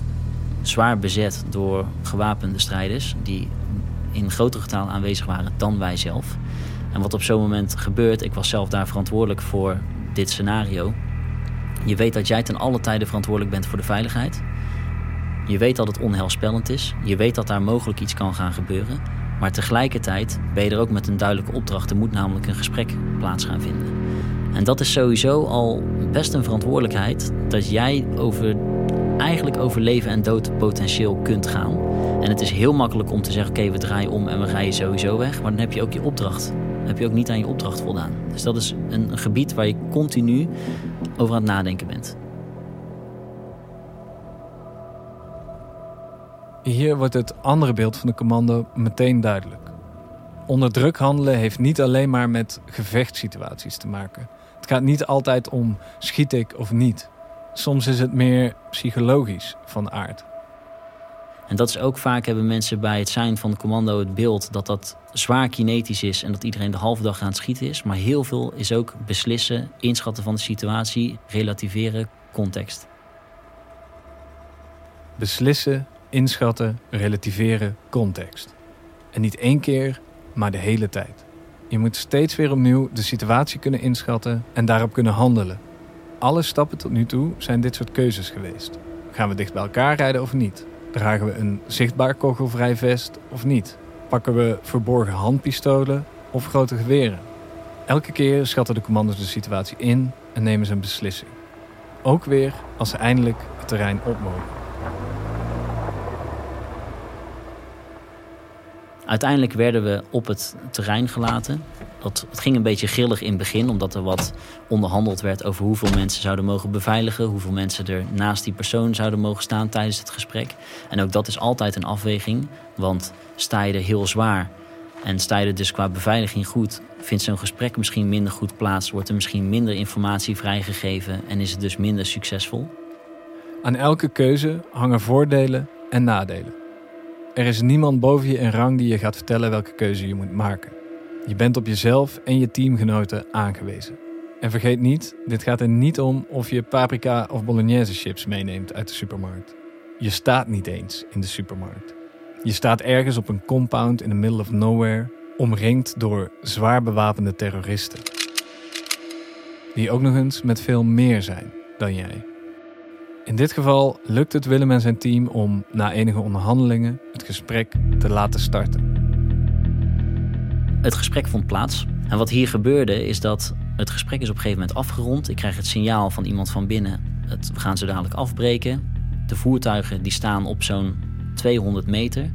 zwaar bezet door gewapende strijders die in groter getal aanwezig waren dan wij zelf. En wat op zo'n moment gebeurt, ik was zelf daar verantwoordelijk voor dit scenario. Je weet dat jij ten alle tijde verantwoordelijk bent voor de veiligheid. Je weet dat het onheilspellend is. Je weet dat daar mogelijk iets kan gaan gebeuren. Maar tegelijkertijd ben je er ook met een duidelijke opdracht. Er moet namelijk een gesprek plaats gaan vinden. En dat is sowieso al best een verantwoordelijkheid dat jij over, eigenlijk over leven en dood potentieel kunt gaan. En het is heel makkelijk om te zeggen: oké, we draaien om en we rijden sowieso weg. Maar dan heb je ook je opdracht. Heb je ook niet aan je opdracht voldaan. Dus dat is een gebied waar je continu over aan het nadenken bent. Hier wordt het andere beeld van de commando meteen duidelijk. Onder druk handelen heeft niet alleen maar met gevechtssituaties te maken. Het gaat niet altijd om schiet ik of niet. Soms is het meer psychologisch van aard. En dat is ook vaak hebben mensen bij het zijn van de commando het beeld dat dat zwaar kinetisch is en dat iedereen de halve dag aan het schieten is. Maar heel veel is ook beslissen, inschatten van de situatie, relativeren, context. Beslissen, inschatten, relativeren, context. En niet één keer, maar de hele tijd. Je moet steeds weer opnieuw de situatie kunnen inschatten en daarop kunnen handelen. Alle stappen tot nu toe zijn dit soort keuzes geweest. Gaan we dicht bij elkaar rijden of niet? Dragen we een zichtbaar kogelvrij vest of niet? Pakken we verborgen handpistolen of grote geweren? Elke keer schatten de commando's de situatie in en nemen ze een beslissing. Ook weer als ze eindelijk het terrein op mogen. Uiteindelijk werden we op het terrein gelaten. Dat, het ging een beetje grillig in het begin, omdat er wat onderhandeld werd over hoeveel mensen zouden mogen beveiligen, hoeveel mensen er naast die persoon zouden mogen staan tijdens het gesprek. En ook dat is altijd een afweging, want sta je er heel zwaar en sta je er dus qua beveiliging goed, vindt zo'n gesprek misschien minder goed plaats, wordt er misschien minder informatie vrijgegeven en is het dus minder succesvol. Aan elke keuze hangen voordelen en nadelen. Er is niemand boven je in rang die je gaat vertellen welke keuze je moet maken. Je bent op jezelf en je teamgenoten aangewezen. En vergeet niet, dit gaat er niet om of je paprika of bolognese chips meeneemt uit de supermarkt. Je staat niet eens in de supermarkt. Je staat ergens op een compound in the middle of nowhere, omringd door zwaar bewapende terroristen. Die ook nog eens met veel meer zijn dan jij. In dit geval lukt het Willem en zijn team om na enige onderhandelingen het gesprek te laten starten. Het gesprek vond plaats. En wat hier gebeurde is dat het gesprek is op een gegeven moment afgerond. Ik krijg het signaal van iemand van binnen. Het, we gaan zo dadelijk afbreken. De voertuigen die staan op zo'n 200 meter.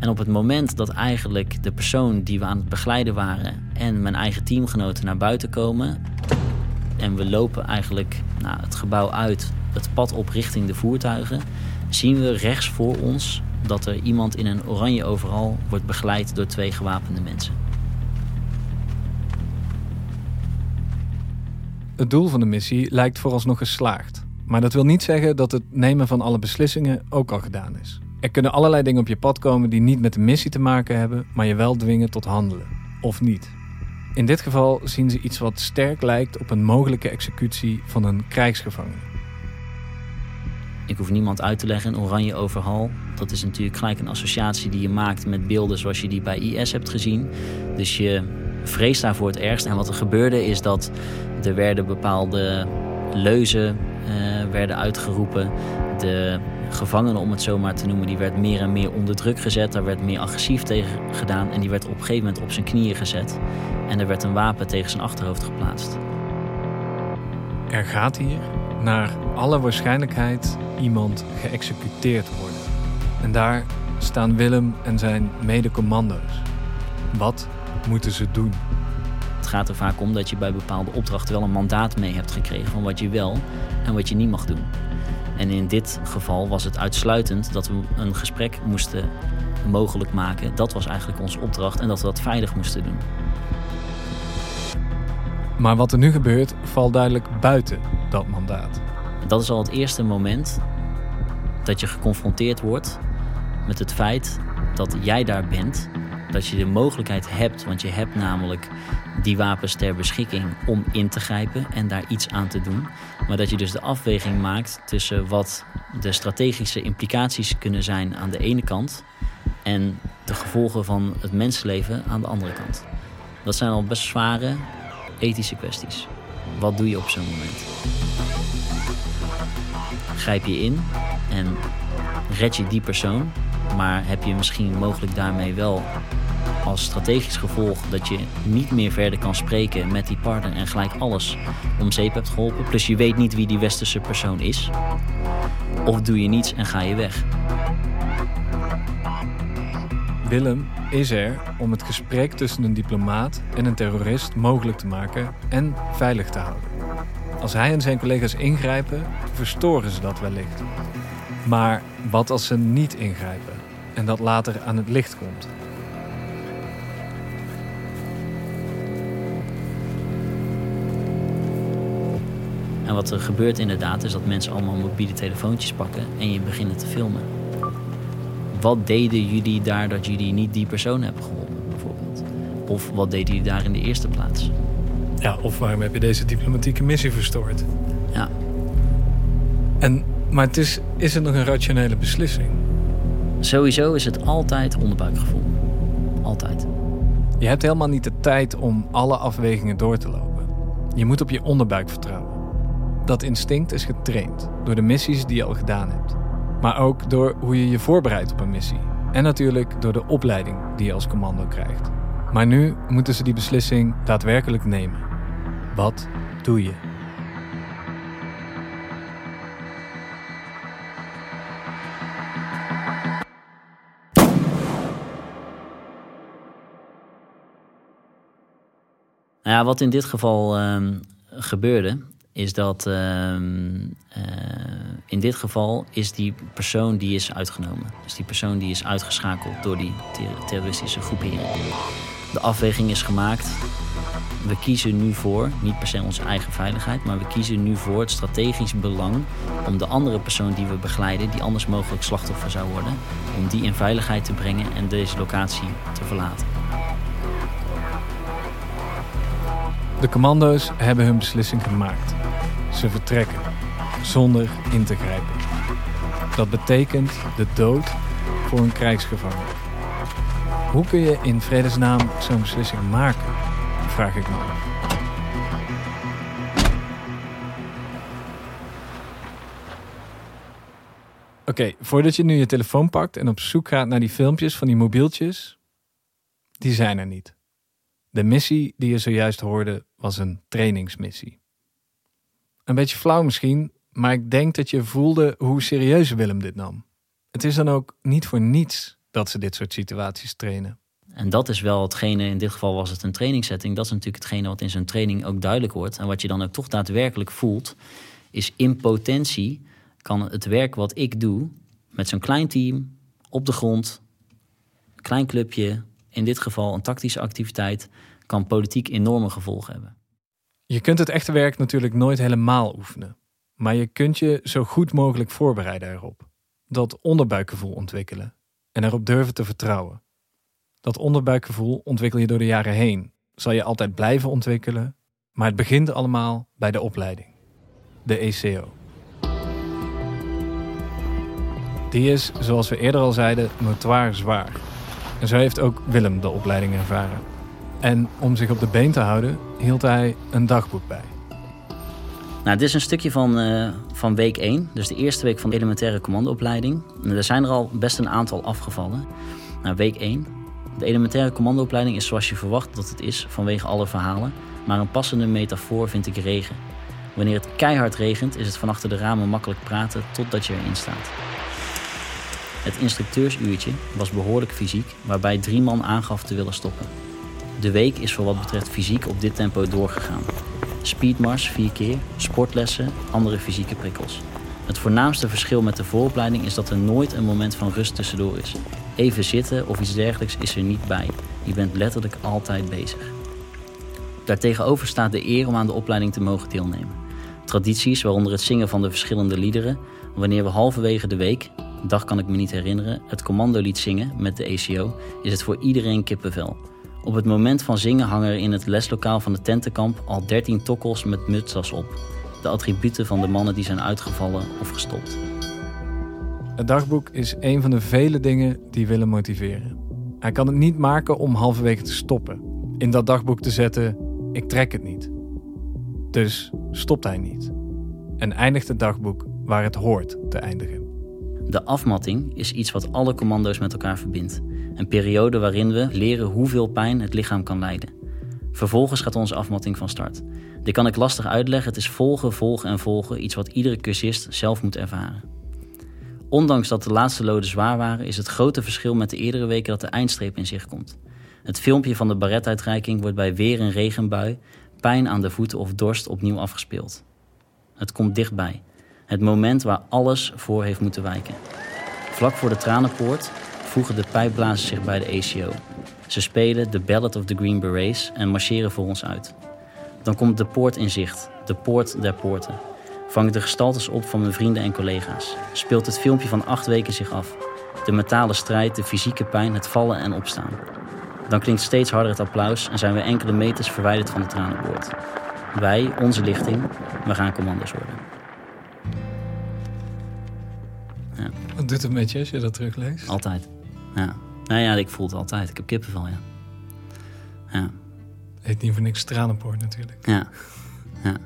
En op het moment dat eigenlijk de persoon die we aan het begeleiden waren en mijn eigen teamgenoten naar buiten komen. En we lopen eigenlijk nou, het gebouw uit, het pad op richting de voertuigen. Zien we rechts voor ons dat er iemand in een oranje overal wordt begeleid door twee gewapende mensen. Het doel van de missie lijkt vooralsnog geslaagd. Maar dat wil niet zeggen dat het nemen van alle beslissingen ook al gedaan is. Er kunnen allerlei dingen op je pad komen die niet met de missie te maken hebben, maar je wel dwingen tot handelen. Of niet. In dit geval zien ze iets wat sterk lijkt op een mogelijke executie van een krijgsgevangene. Ik hoef niemand uit te leggen, een oranje overhal. Dat is natuurlijk gelijk een associatie die je maakt met beelden zoals je die bij IS hebt gezien. Dus je vreest daarvoor het ergst. En wat er gebeurde is dat er werden bepaalde leuzen uh, werden uitgeroepen. De gevangene, om het zo maar te noemen, die werd meer en meer onder druk gezet. Daar werd meer agressief tegen gedaan en die werd op een gegeven moment op zijn knieën gezet. En er werd een wapen tegen zijn achterhoofd geplaatst. Er gaat hier, naar alle waarschijnlijkheid, iemand geëxecuteerd worden. En daar staan Willem en zijn mede-commando's. Wat moeten ze doen? Het gaat er vaak om dat je bij bepaalde opdrachten wel een mandaat mee hebt gekregen van wat je wel en wat je niet mag doen. En in dit geval was het uitsluitend dat we een gesprek moesten mogelijk maken. Dat was eigenlijk onze opdracht en dat we dat veilig moesten doen. Maar wat er nu gebeurt, valt duidelijk buiten dat mandaat. Dat is al het eerste moment dat je geconfronteerd wordt met het feit dat jij daar bent. Dat je de mogelijkheid hebt, want je hebt namelijk die wapens ter beschikking om in te grijpen en daar iets aan te doen. Maar dat je dus de afweging maakt tussen wat de strategische implicaties kunnen zijn aan de ene kant en de gevolgen van het mensenleven aan de andere kant. Dat zijn al best zware ethische kwesties. Wat doe je op zo'n moment? Grijp je in en red je die persoon, maar heb je misschien mogelijk daarmee wel als strategisch gevolg dat je niet meer verder kan spreken met die partner en gelijk alles om zeep hebt geholpen. Plus je weet niet wie die westerse persoon is. Of doe je niets en ga je weg. Willem is er om het gesprek tussen een diplomaat en een terrorist mogelijk te maken en veilig te houden. Als hij en zijn collega's ingrijpen, verstoren ze dat wellicht. Maar wat als ze niet ingrijpen en dat later aan het licht komt? En wat er gebeurt inderdaad is dat mensen allemaal mobiele telefoontjes pakken en je beginnen te filmen. Wat deden jullie daar dat jullie niet die persoon hebben geholpen, bijvoorbeeld? Of wat deden jullie daar in de eerste plaats? Ja, of waarom heb je deze diplomatieke missie verstoord? Ja. En, maar het is, is het nog een rationele beslissing? Sowieso is het altijd onderbuikgevoel. Altijd. Je hebt helemaal niet de tijd om alle afwegingen door te lopen. Je moet op je onderbuik vertrouwen. Dat instinct is getraind door de missies die je al gedaan hebt maar ook door hoe je je voorbereidt op een missie. En natuurlijk door de opleiding die je als commando krijgt. Maar nu moeten ze die beslissing daadwerkelijk nemen. Wat doe je? Nou ja, wat in dit geval ehm, gebeurde, is dat ehm, eh, in dit geval is die persoon die is uitgenomen. Dus die persoon die is uitgeschakeld door die terroristische groepering. De afweging is gemaakt. We kiezen nu voor, niet per se onze eigen veiligheid, maar we kiezen nu voor het strategisch belang om de andere persoon die we begeleiden, die anders mogelijk slachtoffer zou worden, om die in veiligheid te brengen en deze locatie te verlaten. De commando's hebben hun beslissing gemaakt. Ze vertrekken, zonder in te grijpen. Dat betekent de dood voor een krijgsgevangen. Hoe kun je in vredesnaam zo'n beslissing maken? Vraag ik me af. Oké, voordat je nu je telefoon pakt en op zoek gaat naar die filmpjes van die mobieltjes, die zijn er niet. De missie die je zojuist hoorde was een trainingsmissie. Een beetje flauw misschien, maar ik denk dat je voelde hoe serieus Willem dit nam. Het is dan ook niet voor niets dat ze dit soort situaties trainen. En dat is wel hetgene, in dit geval was het een trainingssetting, dat is natuurlijk hetgene wat in zo'n training ook duidelijk wordt. En wat je dan ook toch daadwerkelijk voelt, is in potentie kan het werk wat ik doe met zo'n klein team, op de grond, klein clubje, in dit geval een tactische activiteit, kan politiek enorme gevolgen hebben. Je kunt het echte werk natuurlijk nooit helemaal oefenen, maar je kunt je zo goed mogelijk voorbereiden erop. Dat onderbuikgevoel ontwikkelen en erop durven te vertrouwen. Dat onderbuikgevoel ontwikkel je door de jaren heen, zal je altijd blijven ontwikkelen, maar het begint allemaal bij de opleiding, de ECO. Die is, zoals we eerder al zeiden, notoir zwaar. En zo heeft ook Willem de opleiding ervaren. En om zich op de been te houden, hield hij een dagboek bij. Nou, dit is een stukje van, uh, van week 1, dus de eerste week van de elementaire commandoopleiding. Er zijn er al best een aantal afgevallen. Nou, week 1. De elementaire commandoopleiding is zoals je verwacht dat het is vanwege alle verhalen. Maar een passende metafoor vind ik regen. Wanneer het keihard regent, is het van achter de ramen makkelijk praten totdat je erin staat. Het instructeursuurtje was behoorlijk fysiek, waarbij drie man aangaf te willen stoppen. De week is voor wat betreft fysiek op dit tempo doorgegaan. Speedmars vier keer, sportlessen, andere fysieke prikkels. Het voornaamste verschil met de vooropleiding is dat er nooit een moment van rust tussendoor is. Even zitten of iets dergelijks is er niet bij. Je bent letterlijk altijd bezig. Daartegenover staat de eer om aan de opleiding te mogen deelnemen. Tradities, waaronder het zingen van de verschillende liederen, wanneer we halverwege de week, dag kan ik me niet herinneren, het commando lied zingen met de ECO, is het voor iedereen kippenvel. Op het moment van zingen hangen er in het leslokaal van de tentenkamp al 13 tokkels met mutsas op. De attributen van de mannen die zijn uitgevallen of gestopt. Het dagboek is een van de vele dingen die willen motiveren. Hij kan het niet maken om halverwege te stoppen. In dat dagboek te zetten: ik trek het niet. Dus stopt hij niet. En eindigt het dagboek waar het hoort te eindigen. De afmatting is iets wat alle commando's met elkaar verbindt. Een periode waarin we leren hoeveel pijn het lichaam kan lijden. Vervolgens gaat onze afmatting van start. Dit kan ik lastig uitleggen. Het is volgen, volgen en volgen. Iets wat iedere cursist zelf moet ervaren. Ondanks dat de laatste loden zwaar waren, is het grote verschil met de eerdere weken dat de eindstreep in zicht komt. Het filmpje van de baretuitreiking wordt bij weer een regenbui, pijn aan de voeten of dorst opnieuw afgespeeld. Het komt dichtbij. Het moment waar alles voor heeft moeten wijken. Vlak voor de tranenpoort voegen de pijpblazers zich bij de ACO. Ze spelen The Ballad of the Green Berets en marcheren voor ons uit. Dan komt de poort in zicht, de poort der poorten. Vang ik de gestaltes op van mijn vrienden en collega's. Speelt het filmpje van acht weken zich af. De metalen strijd, de fysieke pijn, het vallen en opstaan. Dan klinkt steeds harder het applaus en zijn we enkele meters verwijderd van de tranenpoort. Wij, onze lichting, we gaan commando's worden. Ja. Wat doet het met je als je dat terugleest? Altijd. Ja. Nou ja, ik voel het altijd. Ik heb kippenvel, ja. Ja. Heet niet voor niks tranenpoort natuurlijk. Ja. ja.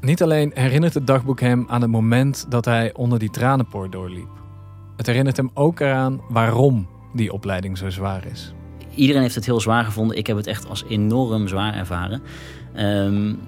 Niet alleen herinnert het dagboek hem aan het moment dat hij onder die tranenpoort doorliep. Het herinnert hem ook eraan waarom die opleiding zo zwaar is. Iedereen heeft het heel zwaar gevonden. Ik heb het echt als enorm zwaar ervaren. Um,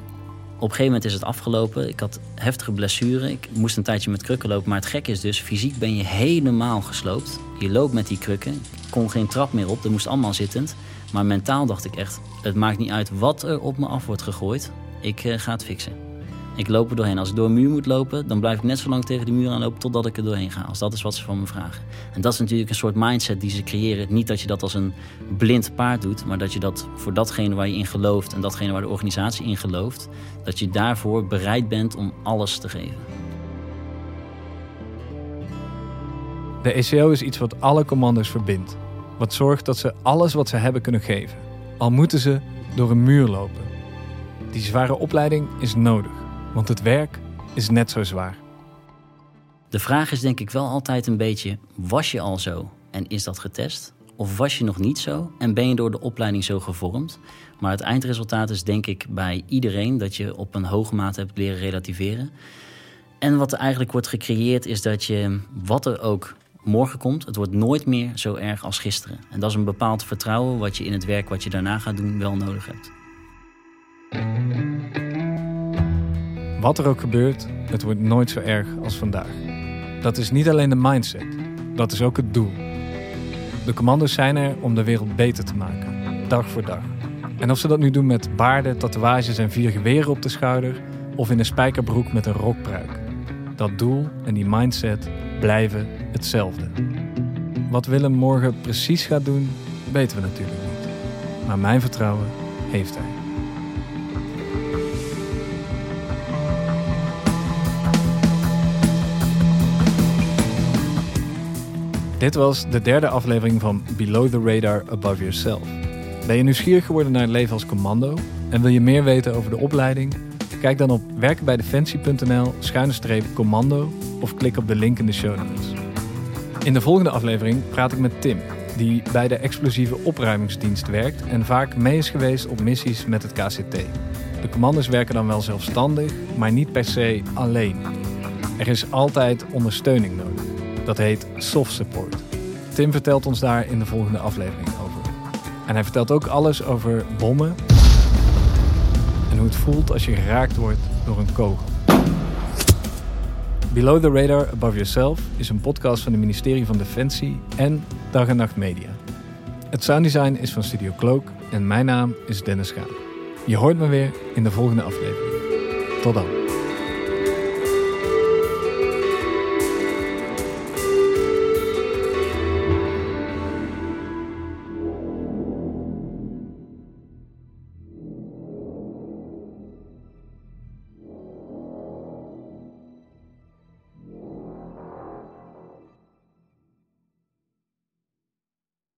een gegeven moment is het afgelopen. Ik had heftige blessuren. Ik moest een tijdje met krukken lopen. Maar het gek is dus, fysiek ben je helemaal gesloopt. Je loopt met die krukken. Ik kon geen trap meer op. Dat moest allemaal zittend. Maar mentaal dacht ik echt, het maakt niet uit wat er op me af wordt gegooid. Ik uh, ga het fixen. Ik loop er doorheen. Als ik door een muur moet lopen, dan blijf ik net zo lang tegen die muur aanlopen totdat ik er doorheen ga. Als dat is wat ze van me vragen. En dat is natuurlijk een soort mindset die ze creëren. Niet dat je dat als een blind paard doet, maar dat je dat voor datgene waar je in gelooft en datgene waar de organisatie in gelooft, dat je daarvoor bereid bent om alles te geven. De ECO is iets wat alle commando's verbindt. Wat zorgt dat ze alles wat ze hebben kunnen geven. Al moeten ze door een muur lopen. Die zware opleiding is nodig. Want het werk is net zo zwaar. De vraag is denk ik wel altijd een beetje: was je al zo en is dat getest? Of was je nog niet zo en ben je door de opleiding zo gevormd? Maar het eindresultaat is denk ik bij iedereen dat je op een hoge mate hebt leren relativeren. En wat er eigenlijk wordt gecreëerd is dat je, wat er ook morgen komt, het wordt nooit meer zo erg als gisteren. En dat is een bepaald vertrouwen wat je in het werk wat je daarna gaat doen wel nodig hebt. Wat er ook gebeurt, het wordt nooit zo erg als vandaag. Dat is niet alleen de mindset, dat is ook het doel. De commando's zijn er om de wereld beter te maken, dag voor dag. En of ze dat nu doen met baarden, tatoeages en vier geweren op de schouder, of in een spijkerbroek met een rokpruik. Dat doel en die mindset blijven hetzelfde. Wat Willem morgen precies gaat doen, weten we natuurlijk niet. Maar mijn vertrouwen heeft hij. Dit was de derde aflevering van Below the Radar Above Yourself. Ben je nieuwsgierig geworden naar het leven als commando en wil je meer weten over de opleiding? Kijk dan op werkenbijdefensie.nl schuine commando of klik op de link in de show notes. In de volgende aflevering praat ik met Tim, die bij de explosieve opruimingsdienst werkt en vaak mee is geweest op missies met het KCT. De commando's werken dan wel zelfstandig, maar niet per se alleen. Er is altijd ondersteuning nodig. Dat heet soft support. Tim vertelt ons daar in de volgende aflevering over. En hij vertelt ook alles over bommen en hoe het voelt als je geraakt wordt door een kogel. Below the Radar Above Yourself is een podcast van het ministerie van Defensie en Dag en Nacht Media. Het sounddesign is van Studio Cloak en mijn naam is Dennis Gaan. Je hoort me weer in de volgende aflevering. Tot dan.